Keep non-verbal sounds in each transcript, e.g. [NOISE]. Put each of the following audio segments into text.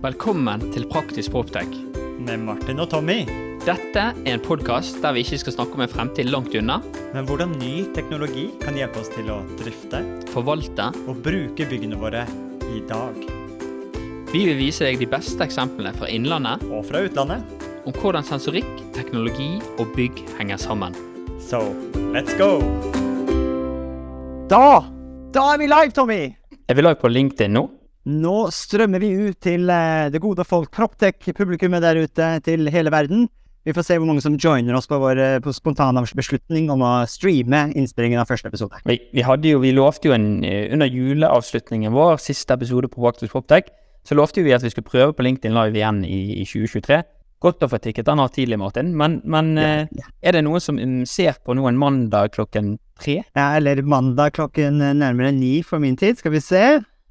Velkommen til Praktisk Proptech. Med Martin og Tommy. Dette er en podkast der vi ikke skal snakke om en fremtid langt unna, Men hvordan ny teknologi kan hjelpe oss til å drifte forvalte. og bruke byggene våre i dag. Vi vil vise deg de beste eksemplene fra innlandet Og fra utlandet. om hvordan sensorikk, teknologi og bygg henger sammen. So, let's go! Da! Da er vi live, Tommy! Er vi live på LinkedIn nå? Nå strømmer vi ut til eh, det gode folk, Proptech-publikummet der ute, til hele verden. Vi får se hvor mange som joiner oss på vår eh, på spontane beslutning om å streame innspillingen av første episode. Vi, vi, jo, vi lovte jo en, eh, under juleavslutningen vår, siste episode på Praktisk Proptech, så lovte vi at vi skulle prøve på LinkedIn Live igjen i, i 2023. Godt å få tikket den av tidlig, Martin. Men, men Ja, ja. er det noen som mm, ser på noen mandag klokken tre? Ja, eller mandag klokken nærmere ni for min tid. Skal vi se.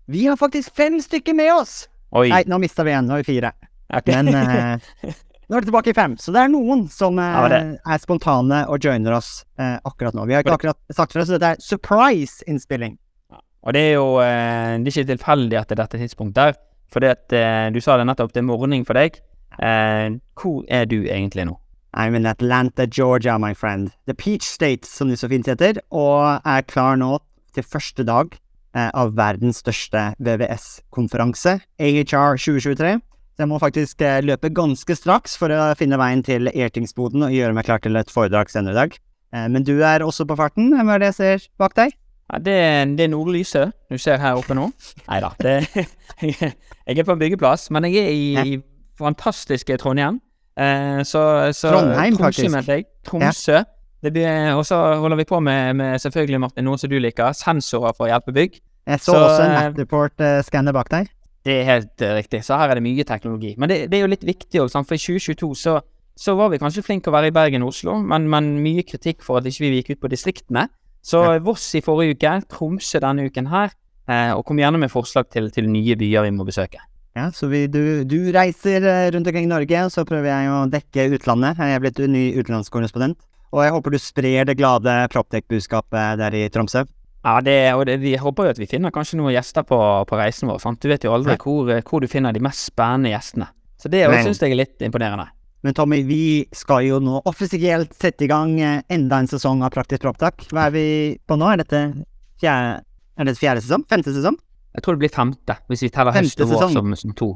Vi har faktisk fem stykker med oss! Oi. Nei, nå mista vi en. Nå er vi fire. Okay. Men eh, nå er det tilbake i fem. Så det er noen som eh, Ja, er spontane og joiner oss eh, akkurat nå. Vi har ikke akkurat sagt fra, så dette er surprise-innspilling. Og det er jo eh, det er ikke tilfeldig at det er dette tidspunktet der. For eh, du sa det nettopp, det er morgen for deg. Eh, hvor er du egentlig nå? I'm in Atlanta, Georgia, my friend. The Peach State, som det så fint heter, og er klar nå til første dag av verdens største VVS-konferanse, AHR 2023. Så jeg må faktisk eh, løpe ganske straks for å finne veien til Ertingsboden og gjøre meg klar til et foredrag senere i dag. Eh, men du er også på farten. Hva er det jeg ser bak deg? Ja, det, det er nordlyset du ser her oppe nå. Nei da. [LAUGHS] Jeg er på en byggeplass, men jeg er i, Ja. i fantastiske Trondheim. Eh, så, så Trondheim, Tromsø, faktisk. Tromsø. Blir, og så holder vi på med, med selvfølgelig, Martin, noe som du liker, sensorer for å hjelpe bygg. Jeg så, Så, også en eh, Matterport-skanner bak deg. Det er helt eh, riktig. Så her er det mye teknologi. Men det, det er jo litt viktig òg, for i 2022 så, så var vi kanskje flinke å være i Bergen og Oslo, men, men mye kritikk for at ikke vi gikk ut på distriktene. Så Voss i forrige uke, Tromsø denne uken her, eh, og kom gjerne med forslag til, til nye byer vi må besøke. Ja, så vi, du, du reiser eh, rundt omkring i Norge, og så prøver jeg å dekke utlandet. Jeg er blitt ny utenlandskorrespondent. Og jeg håper du sprer det glade Proptech-budskapet der i Tromsø. Ja, det, og det, vi håper jo at vi finner kanskje noen gjester på, på reisen vår. Sant? Du vet jo aldri hvor, hvor du finner de mest spennende gjestene. Så det syns jeg er litt imponerende. Men Tommy, vi skal jo nå offisielt sette i gang eh, enda en sesong av Praktisk Proptak. Hva er vi på nå? Er dette fjerde, er dette fjerde sesong? Femte sesong? Jeg tror det blir femte, hvis vi teller høst og vår som, som to.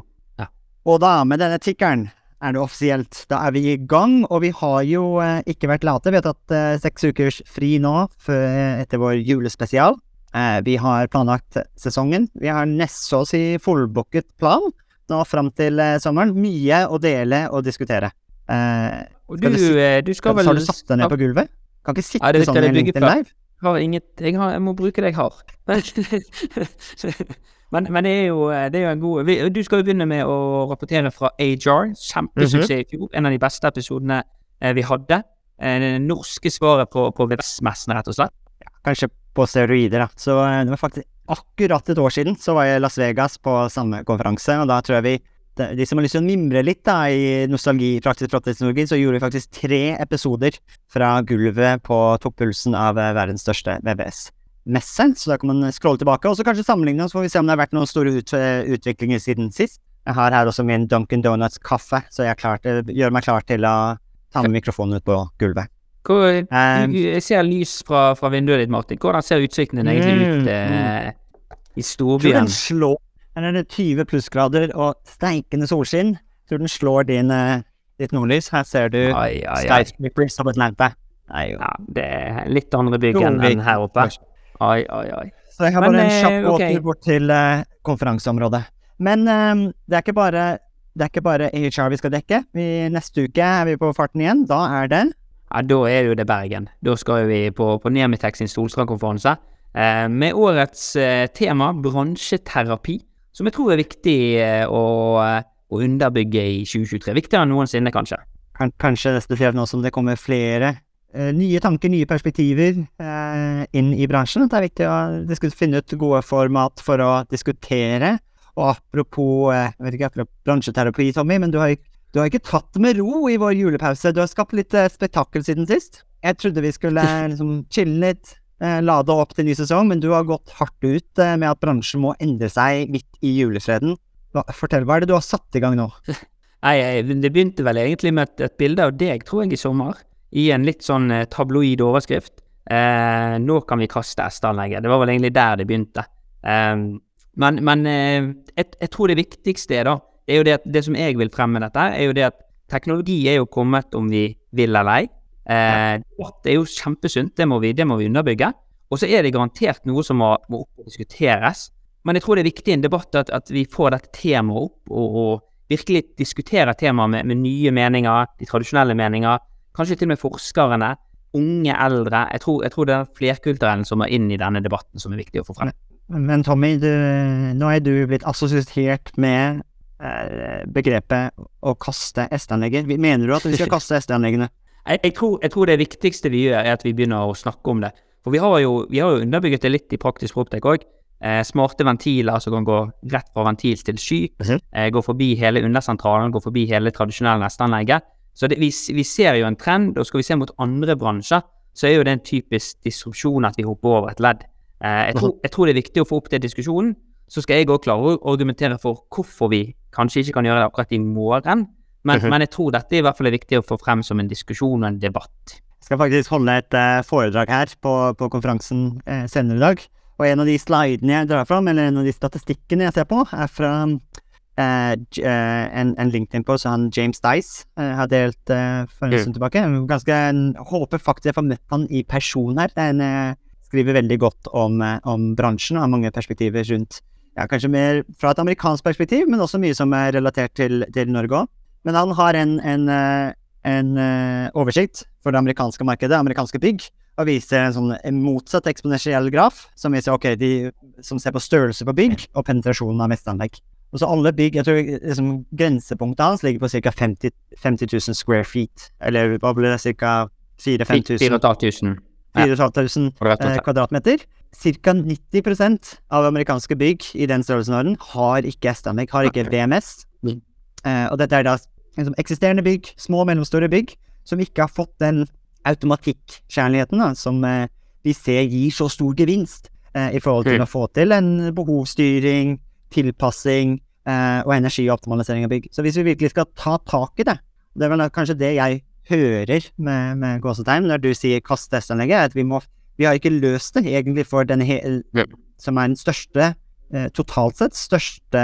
Og da, med denne tikkeren, er det offisielt. Da er vi i gang, og vi har jo eh, ikke vært late. Vi har tatt eh, seks ukers fri nå for, etter vår julespesial. Eh, vi har planlagt sesongen. Vi har nesten så å si fullbooket plan nå fram til eh, sommeren. Mye å dele og diskutere. Eh, Og Skal du, du si- eh, du skal vel har du satt deg ned på gulvet? Kan ikke sitte Ja, det sånn i en live. har inget Jeg, har, jeg må bruke det jeg har. [LAUGHS] men, men det er jo det er jo en god Du skal jo begynne med å rapportere fra AJAR. Kjempesuksess Mhm. i fjor. En av de beste episodene eh, vi hadde. Eh, det norske svaret på, på VVS-messen, rett og slett. Kanskje på steroider, da. Så eh, det var faktisk akkurat et år siden så var jeg i Las Vegas på samme konferanse, og da tror jeg vi de, som har lyst til å mimre litt da i nostalgi, praktisk praktisk-teknologi, så gjorde vi faktisk tre episoder fra gulvet på toppulsen av eh, verdens største VVS-messe. Så da kan man scrolle tilbake, og så kanskje sammenligne, så får vi se om det har vært noen store ut, eh, utviklinger siden sist. Jeg har her også min Duncan Donuts-kaffe, så jeg til, gjør meg klar til å ta med mikrofonen ut på gulvet. Hvor, um, jeg ser lys fra, fra vinduet ditt, Martin. Hvordan ser utsikten din egentlig ut Mm, eh, i tror den slår Her er det 20 plussgrader og steikende solskinn. Tror den slår din, eh, ditt nordlys. Her ser du skyscrapers of Atlanta. Nei, jo. Ja, det er litt andre bygg enn her oppe. Ai, ai, ai. Så jeg har Men, bare en eh, kjapp gåtur okay. bort til uh, konferanseområdet. Men eh, det er bare det er ikke bare AHR vi skal dekke. Vi, neste uke er vi på farten igjen. Da er det Ja, da er jo det Bergen. Da skal vi på, på Nemitex sin Solstrand-konferanse eh, med årets uh, tema bransjeterapi, som jeg tror er viktig å, å underbygge i 2023. Viktigere enn noensinne, kanskje. kan, kanskje spesielt nå som det kommer flere nye tanker, nye perspektiver eh, inn i bransjen. Det er viktig å finne ut gode format for å diskutere. Og apropos, eh, jeg vet ikke, apropos bransjeterapi, Tommy, men du har, du har ikke tatt med ro i vår julepause. Du har skapt litt eh, spetakkel siden sist. Jeg trodde vi skulle eh, liksom chille litt, eh, lade opp til ny sesong, men du har gått hardt ut eh, med at bransjen må endre seg midt i julefreden. Fortell, hva er det du har satt i gang nå? [LAUGHS] Nei, det begynte vel egentlig med et, et bilde av deg, tror jeg, i sommer. I en litt sånn eh, tabloid overskrift. Eh, nå kan vi kaste SD-anlegget. Det var vel egentlig der det begynte. Eh, men men eh, jeg, jeg tror det viktigste er da, det er jo det at det som jeg vil fremme dette, er jo det at teknologi er jo kommet om vi vil eller ei. Eh, debatt er jo kjempesunt, det må vi, det må vi underbygge. Og så er det garantert noe som må, må diskuteres. Men jeg tror det er viktig i en debatt at, at vi får dette temaet opp, og, og virkelig diskuterer temaet med, med nye meninger, de tradisjonelle meninger. Kanskje til og med forskerne. Unge, eldre. Jeg tror, jeg tror det er flerkulturellen som er inn i denne debatten som er viktig å få frem. Men Tommy, du, nå er du blitt assosiert med eh, begrepet å kaste SD-anlegget. Mener du at vi skal kaste SD-anleggene? Jeg, jeg, tror, jeg tror det viktigste vi gjør, er at vi begynner å snakke om det. For vi har jo, vi har jo underbygget det litt i praktisk proptek òg. Eh, smarte ventiler som kan gå rett fra ventil til sky. Eh, gå forbi hele undersentralen, gå forbi hele tradisjonelle nestanlegget. Så det, vi, vi ser jo en trend, og skal vi se mot andre bransjer, så er jo det en typisk disrupsjon at vi hopper over et ledd. Eh, jeg, tror, jeg tror det er viktig å få opp den diskusjonen. Så skal jeg òg klare å argumentere for hvorfor vi kanskje ikke kan gjøre det akkurat i morgen. Men, Mhm. men jeg tror dette i hvert fall er viktig å få frem som en diskusjon og en debatt. Jeg skal faktisk holde et uh, foredrag her på, på konferansen uh, senere i dag. Og en av de slidene jeg drar fram, eller en av de statistikkene jeg ser på, er fra eh, eh, en, en LinkedIn-post han James Dice eh, har delt eh, for en Mm. stund tilbake. Ganske, en- håper faktisk jeg får møtt han i person her. Er eh, skriver veldig godt om, om bransjen og har mange perspektiver rundt ja, Kanskje mer fra et amerikansk perspektiv, men også mye som er relatert til, til Norge òg. Men han har en, en, en oversikt for det amerikanske markedet, amerikanske bygg, og viser en sånn motsatt eksponentiell graf, som viser ok, de som ser på størrelse på bygg og penetrasjonen av mestanlegg. Og så alle bygg, jeg tror liksom, Grensepunktet hans ligger på ca. 50, 50 000 square feet, eller hva blir det, ca. 4000-5000 4500 Ja. 4500 eh, kvadratmeter. Ca. 90% av amerikanske bygg i den størrelsesorden har ikke S-anlegg, har ikke VMS. Okay. Eh, og dette er da liksom, eksisterende bygg, små og mellomstore bygg, som ikke har fått den automatikk-kjærligheten da, som eh, vi ser gir så stor gevinst eh, i forhold til okay. å få til en behovsstyring, tilpassing eh, og energioptimalisering av bygg. Så hvis vi virkelig skal ta tak i det, det er vel kanskje det jeg hører med, med gåsetegn når du sier kast testanlegget, er at vi må vi har ikke løst det egentlig for den som er den største, eh, totalt sett, største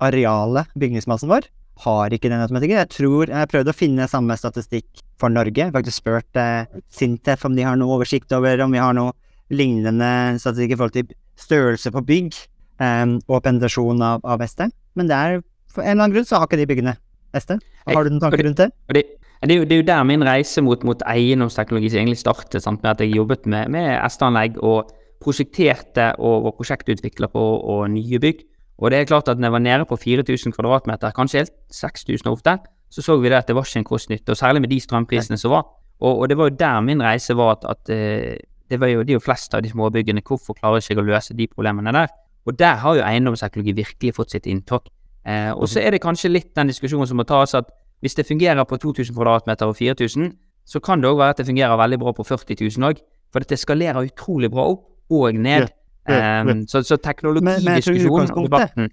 arealet bygningsmassen vår, har ikke den automatikken. Jeg tror, jeg har prøvd å finne samme statistikk for Norge, faktisk spurt eh, Sintef om de har noe oversikt over om vi har noe lignende statistikk i forhold til størrelse på bygg eh, og penetrasjon av, av ST, men det er, for en eller annen grunn så har ikke de byggene ST. Har du noen tanker rundt det? Det, det, er jo, det er jo der min reise mot, mot eiendomsteknologi egentlig startet, sant, med at jeg jobbet med, med SD-anlegg og prosjekterte og var prosjektutvikler på og nye bygg. Og det er klart at når jeg var nede på 4000 kvadratmeter, kanskje helt 6000 ofte, så så vi det at det var ikke en kost-nytte, og særlig med de strømprisene som var. Og, og det var jo der min reise var at, at eh, det var jo de jo fleste av de småbyggene, hvorfor klarer jeg ikke å løse de problemene der? Og der har jo eiendomsteknologi virkelig fått sitt inntog. Eh, og så er det kanskje litt den diskusjonen som må tas at hvis det fungerer på 2000 kvadratmeter og 4000, så kan det òg være at det fungerer veldig bra på 40 000 òg. For det skalerer utrolig bra opp og ned. Ja, ja, ja. Um, så, så teknologidiskusjonen og debatten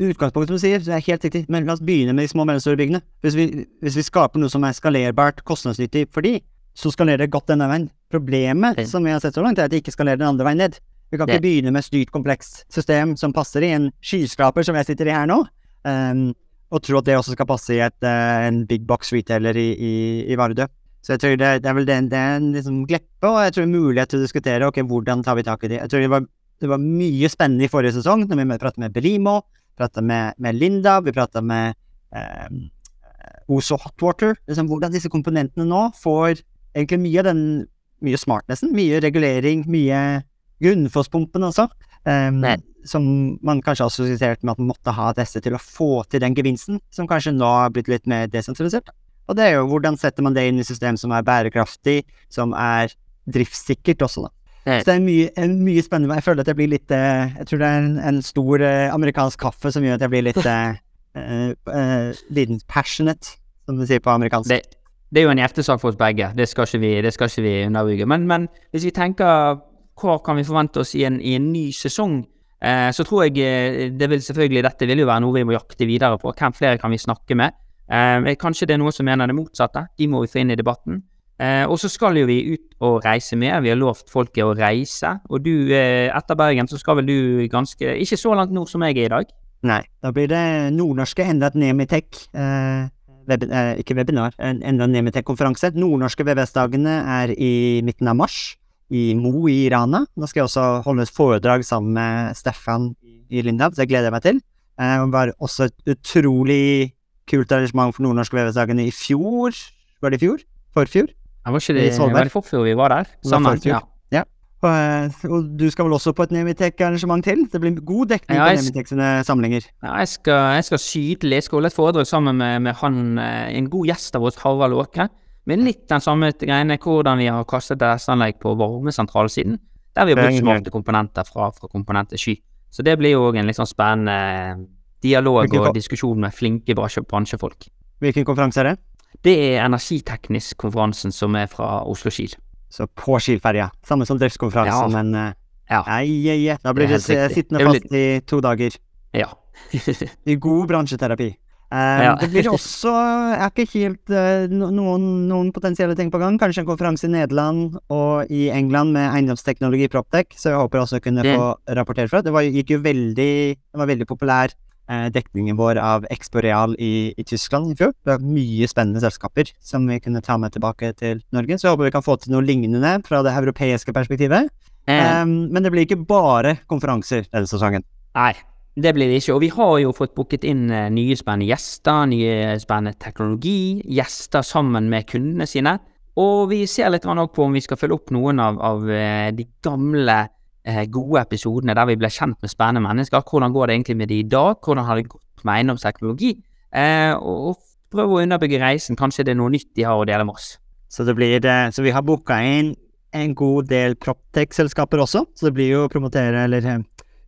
Utgangspunktet som du sier, så er helt riktig, men la oss begynne med de små og mellomstore byggene. Hvis vi, hvis vi skaper noe som er skalerbart, kostnadsnyttig for de, så skalerer det godt denne veien. Problemet som vi har sett så langt, er at det ikke skalerer den andre veien ned. Vi kan ikke begynne med styrt, komplekst system som passer i en skyskraper som jeg sitter i her nå, um, og tro at det også skal passe i et, uh, en big box retailer i, i, i Vardø. Så jeg tror det, det er vel det, det er en liksom gleppe, og jeg tror mulighet til å diskutere ok, hvordan tar vi tak i det. Jeg tror det var, det var mye spennende i forrige sesong, når vi pratet med Belimo, pratet med, med Linda, vi pratet med eh, Oso Hotwater. Liksom, hvordan disse komponentene nå får egentlig mye av den mye smartnessen, mye regulering, mye Grunnfosspumpen altså. Um, som man kanskje har assosiert med at man måtte ha disse til å få til den gevinsten, som kanskje nå har blitt litt mer desentralisert. Og det er jo hvordan setter man det inn i system som er bærekraftig, som er driftssikkert også, da. Nei. Så det er mye, en mye spennende. Jeg føler at jeg blir litt eh, Jeg tror det er en, en stor eh, amerikansk kaffe som gjør at jeg blir litt uh, [LAUGHS] eh, liten passionate, som vi sier på amerikansk. det, det er jo en hjertesak for oss begge, det skal ikke vi, det skal ikke vi underbygge. Men, men hvis vi tenker hva kan vi forvente oss i en, i en ny sesong? Eh, så tror jeg eh, det vil selvfølgelig Dette vil jo være noe vi må jakte videre på. Hvem flere kan vi snakke med? Eh, kanskje det er noen som mener det motsatte. De må vi få inn i debatten. Eh, og så skal jo vi ut og reise mer. Vi har lovt folket å reise. Og du, eh, etter Bergen, så skal vel du ganske Ikke så langt nord som jeg er i dag. Nei, da blir det nordnorske enda et Nemitek. Eh, web, eh, ikke webinar, enda en Nemitech-konferanse. Nordnorske VVS-dagene er i midten av mars, i Mo i Rana. Da skal jeg også holde et foredrag sammen med Stefan i Lindhav, så det gleder jeg meg til. Eh, det var også et utrolig kult arrangement for Nordnorske VVS-dagene i fjor. Var det i fjor? Forfjor? Det Var ikke det, Svolvær. var i forfjor vi var der? Sammen? ja. Ja. Og, eh, og du skal vel også på et Nemitech-arrangement til? Det blir god dekning Ja, på Nemitech sine samlinger. Ja, jeg skal, jeg skal sydlig. Jeg skal holde et foredrag sammen med, med han, eh, en god gjest av oss, Harald Åkre. Med litt den samme greiene, hvordan vi har kastet DS-anlegg på varmesentralsiden. Der vi har brukt smarte komponenter fra, fra komponenter sky. Så det blir jo òg en litt sånn spennende dialog Hvilken og diskusjon med flinke bransjefolk. Hvilken konferanse er det? Det er Energiteknisk-konferansen som er fra Oslo Kiel. Så på Kielferja. Samme som driftskonferansen, Ja. men uh, Ja. ei, ei, ei. Da blir Det riktig. sittende fast i to dager. Ja. [LAUGHS] I god bransjeterapi. Eh, Ja. Det blir også Jeg er ikke helt eh, noen, noen potensielle ting på gang. Kanskje en konferanse i Nederland og i England med eiendomsteknologi Proptech, så jeg håper også å kunne få rapportere fra. Det var, gikk jo veldig Det var veldig populær eh, dekningen vår av Exporeal i, i Tyskland i fjor. Det var mye spennende selskaper som vi kunne ta med tilbake til Norge. Så jeg håper vi kan få til noe lignende fra det europeiske perspektivet. Um, men det blir ikke bare konferanser denne sesongen. Nei, det blir det ikke. Og vi har jo fått booket inn eh, nye spennende gjester, nye spennende teknologi, gjester sammen med kundene sine. Og vi ser litt på om vi skal følge opp noen av, av eh, de gamle, eh, gode episodene der vi ble kjent med spennende mennesker. Hvordan går det egentlig med de i dag? Hvordan har det gått med eiendomsteknologi? Eh, og, og prøve å underbygge reisen. Kanskje det er noe nytt de har å dele med oss. Så, det så vi har booka inn en god del Proptech-selskaper også. Så det blir jo promotere eller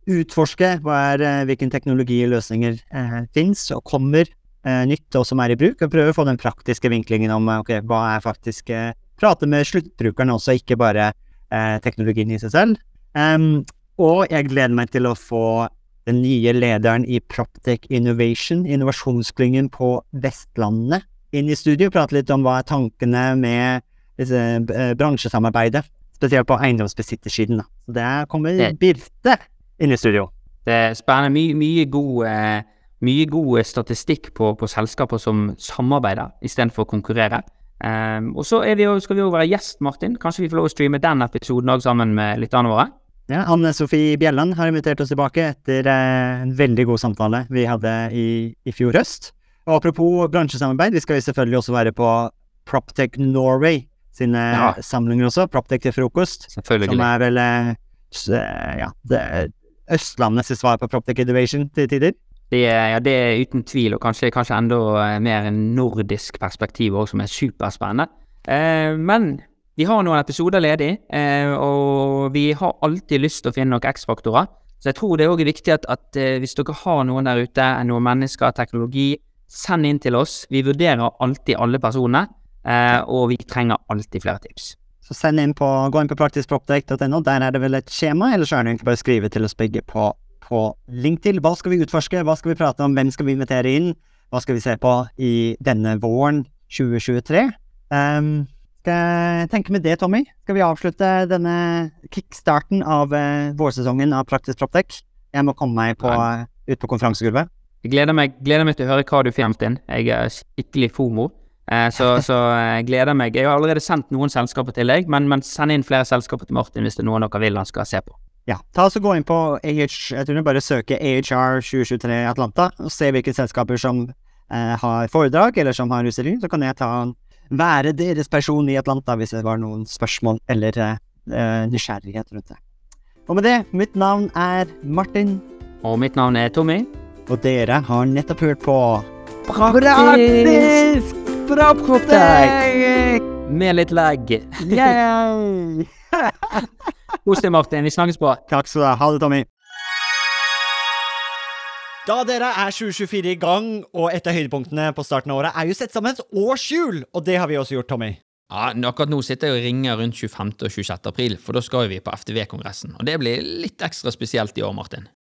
utforske er, eh, hvilken teknologi og løsninger eh, fins og kommer eh, nytt og som er i bruk. Og prøve å få den praktiske vinklingen om okay, hva er faktisk eh, Prate med sluttbrukerne også, ikke bare eh, teknologien i seg selv. Um, og jeg gleder meg til å få den nye lederen i Proptech Innovation, innovasjonsklyngen på Vestlandet, inn i studio. Prate litt om hva er tankene med disse eh, bransjesamarbeidet, spesielt på eiendomsbesittersiden. da. Så der kommer Birte inn i studio. Det er spennende. Mye, mye, god, eh, mye god statistikk på, på selskaper som samarbeider istedenfor å konkurrere. Um, og så er vi jo, skal vi jo være gjest, Martin. Kanskje vi får lov å streame den episoden òg sammen med lytterne våre? Ja, Anne Sofie Bjelland har invitert oss tilbake etter eh, en veldig god samtale vi hadde i, i fjor høst. Og apropos bransjesamarbeid, vi skal jo selvfølgelig også være på Proptech Norway sine Ja. samlinger også. Proptech til frokost. Selvfølgelig. Som er vel eh, eh, ja, det Østlandets svar på Proptech Innovation til tider. Det ja, det er uten tvil, og kanskje, kanskje enda eh, mer en nordisk perspektiv òg, som er superspennende. Eh, men vi har noen episoder ledig, eh, og vi har alltid lyst til å finne noen X-faktorer. Så jeg tror det òg er viktig at, at eh, hvis dere har noen der ute, noen mennesker, teknologi, send inn til oss. Vi vurderer alltid alle personene, eh, og vi trenger alltid flere tips. Så send inn på, gå inn på praktiskproptek.no, Der er det vel et skjema, eller så er det egentlig bare å skrive til oss begge på, på til. Hva skal vi utforske, hva skal vi prate om, hvem skal vi invitere inn, hva skal vi se på i denne våren 2023? Um, skal jeg tenke med det, Tommy? Skal vi avslutte denne kickstarten av uh, vårsesongen av Praktisk Proptech? Jeg må komme meg på, ut på konferansegulvet. Jeg gleder meg, gleder meg til å høre hva du får inn. Jeg er skikkelig FOMO. Eh, så, så jeg gleder meg. Jeg har allerede sendt noen selskaper til deg, men, men send inn flere selskaper til Martin hvis det er noen dere vil han skal se på. Ja, ta oss og Gå inn på AH, jeg tror du bare søker AHR 2023 Atlanta og se hvilke selskaper som eh, har foredrag eller som har utstilling. Så kan jeg ta være deres person i Atlanta hvis det var noen spørsmål eller eh, eh, nysgjerrighet rundt det. Og med det, mitt navn er Martin, Og mitt navn er Tommy. og dere har nettopp hørt på Praktisk Proptech! Med litt lag. Yay! Kos deg, Martin. Vi snakkes på. Takk skal du ha. Ha det, Tommy. Da dere er 2024 i gang, og et av høydepunktene på starten av året er jo sett sammen et årshjul, og det har vi også gjort, Tommy. Ja, Akkurat nå sitter jeg og ringer rundt 25. og 26. april, for da skal vi på FTV-kongressen. Og det blir litt ekstra spesielt i år, Martin.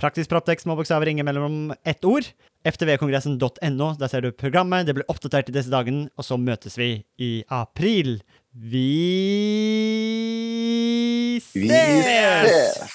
Praktisk Proptex små bokstaver, ringer mellom ett ord. ftvkongressen.no, der ser du programmet, det blir oppdatert i disse dagene, og så møtes vi i april. Vi Vi ses! ses!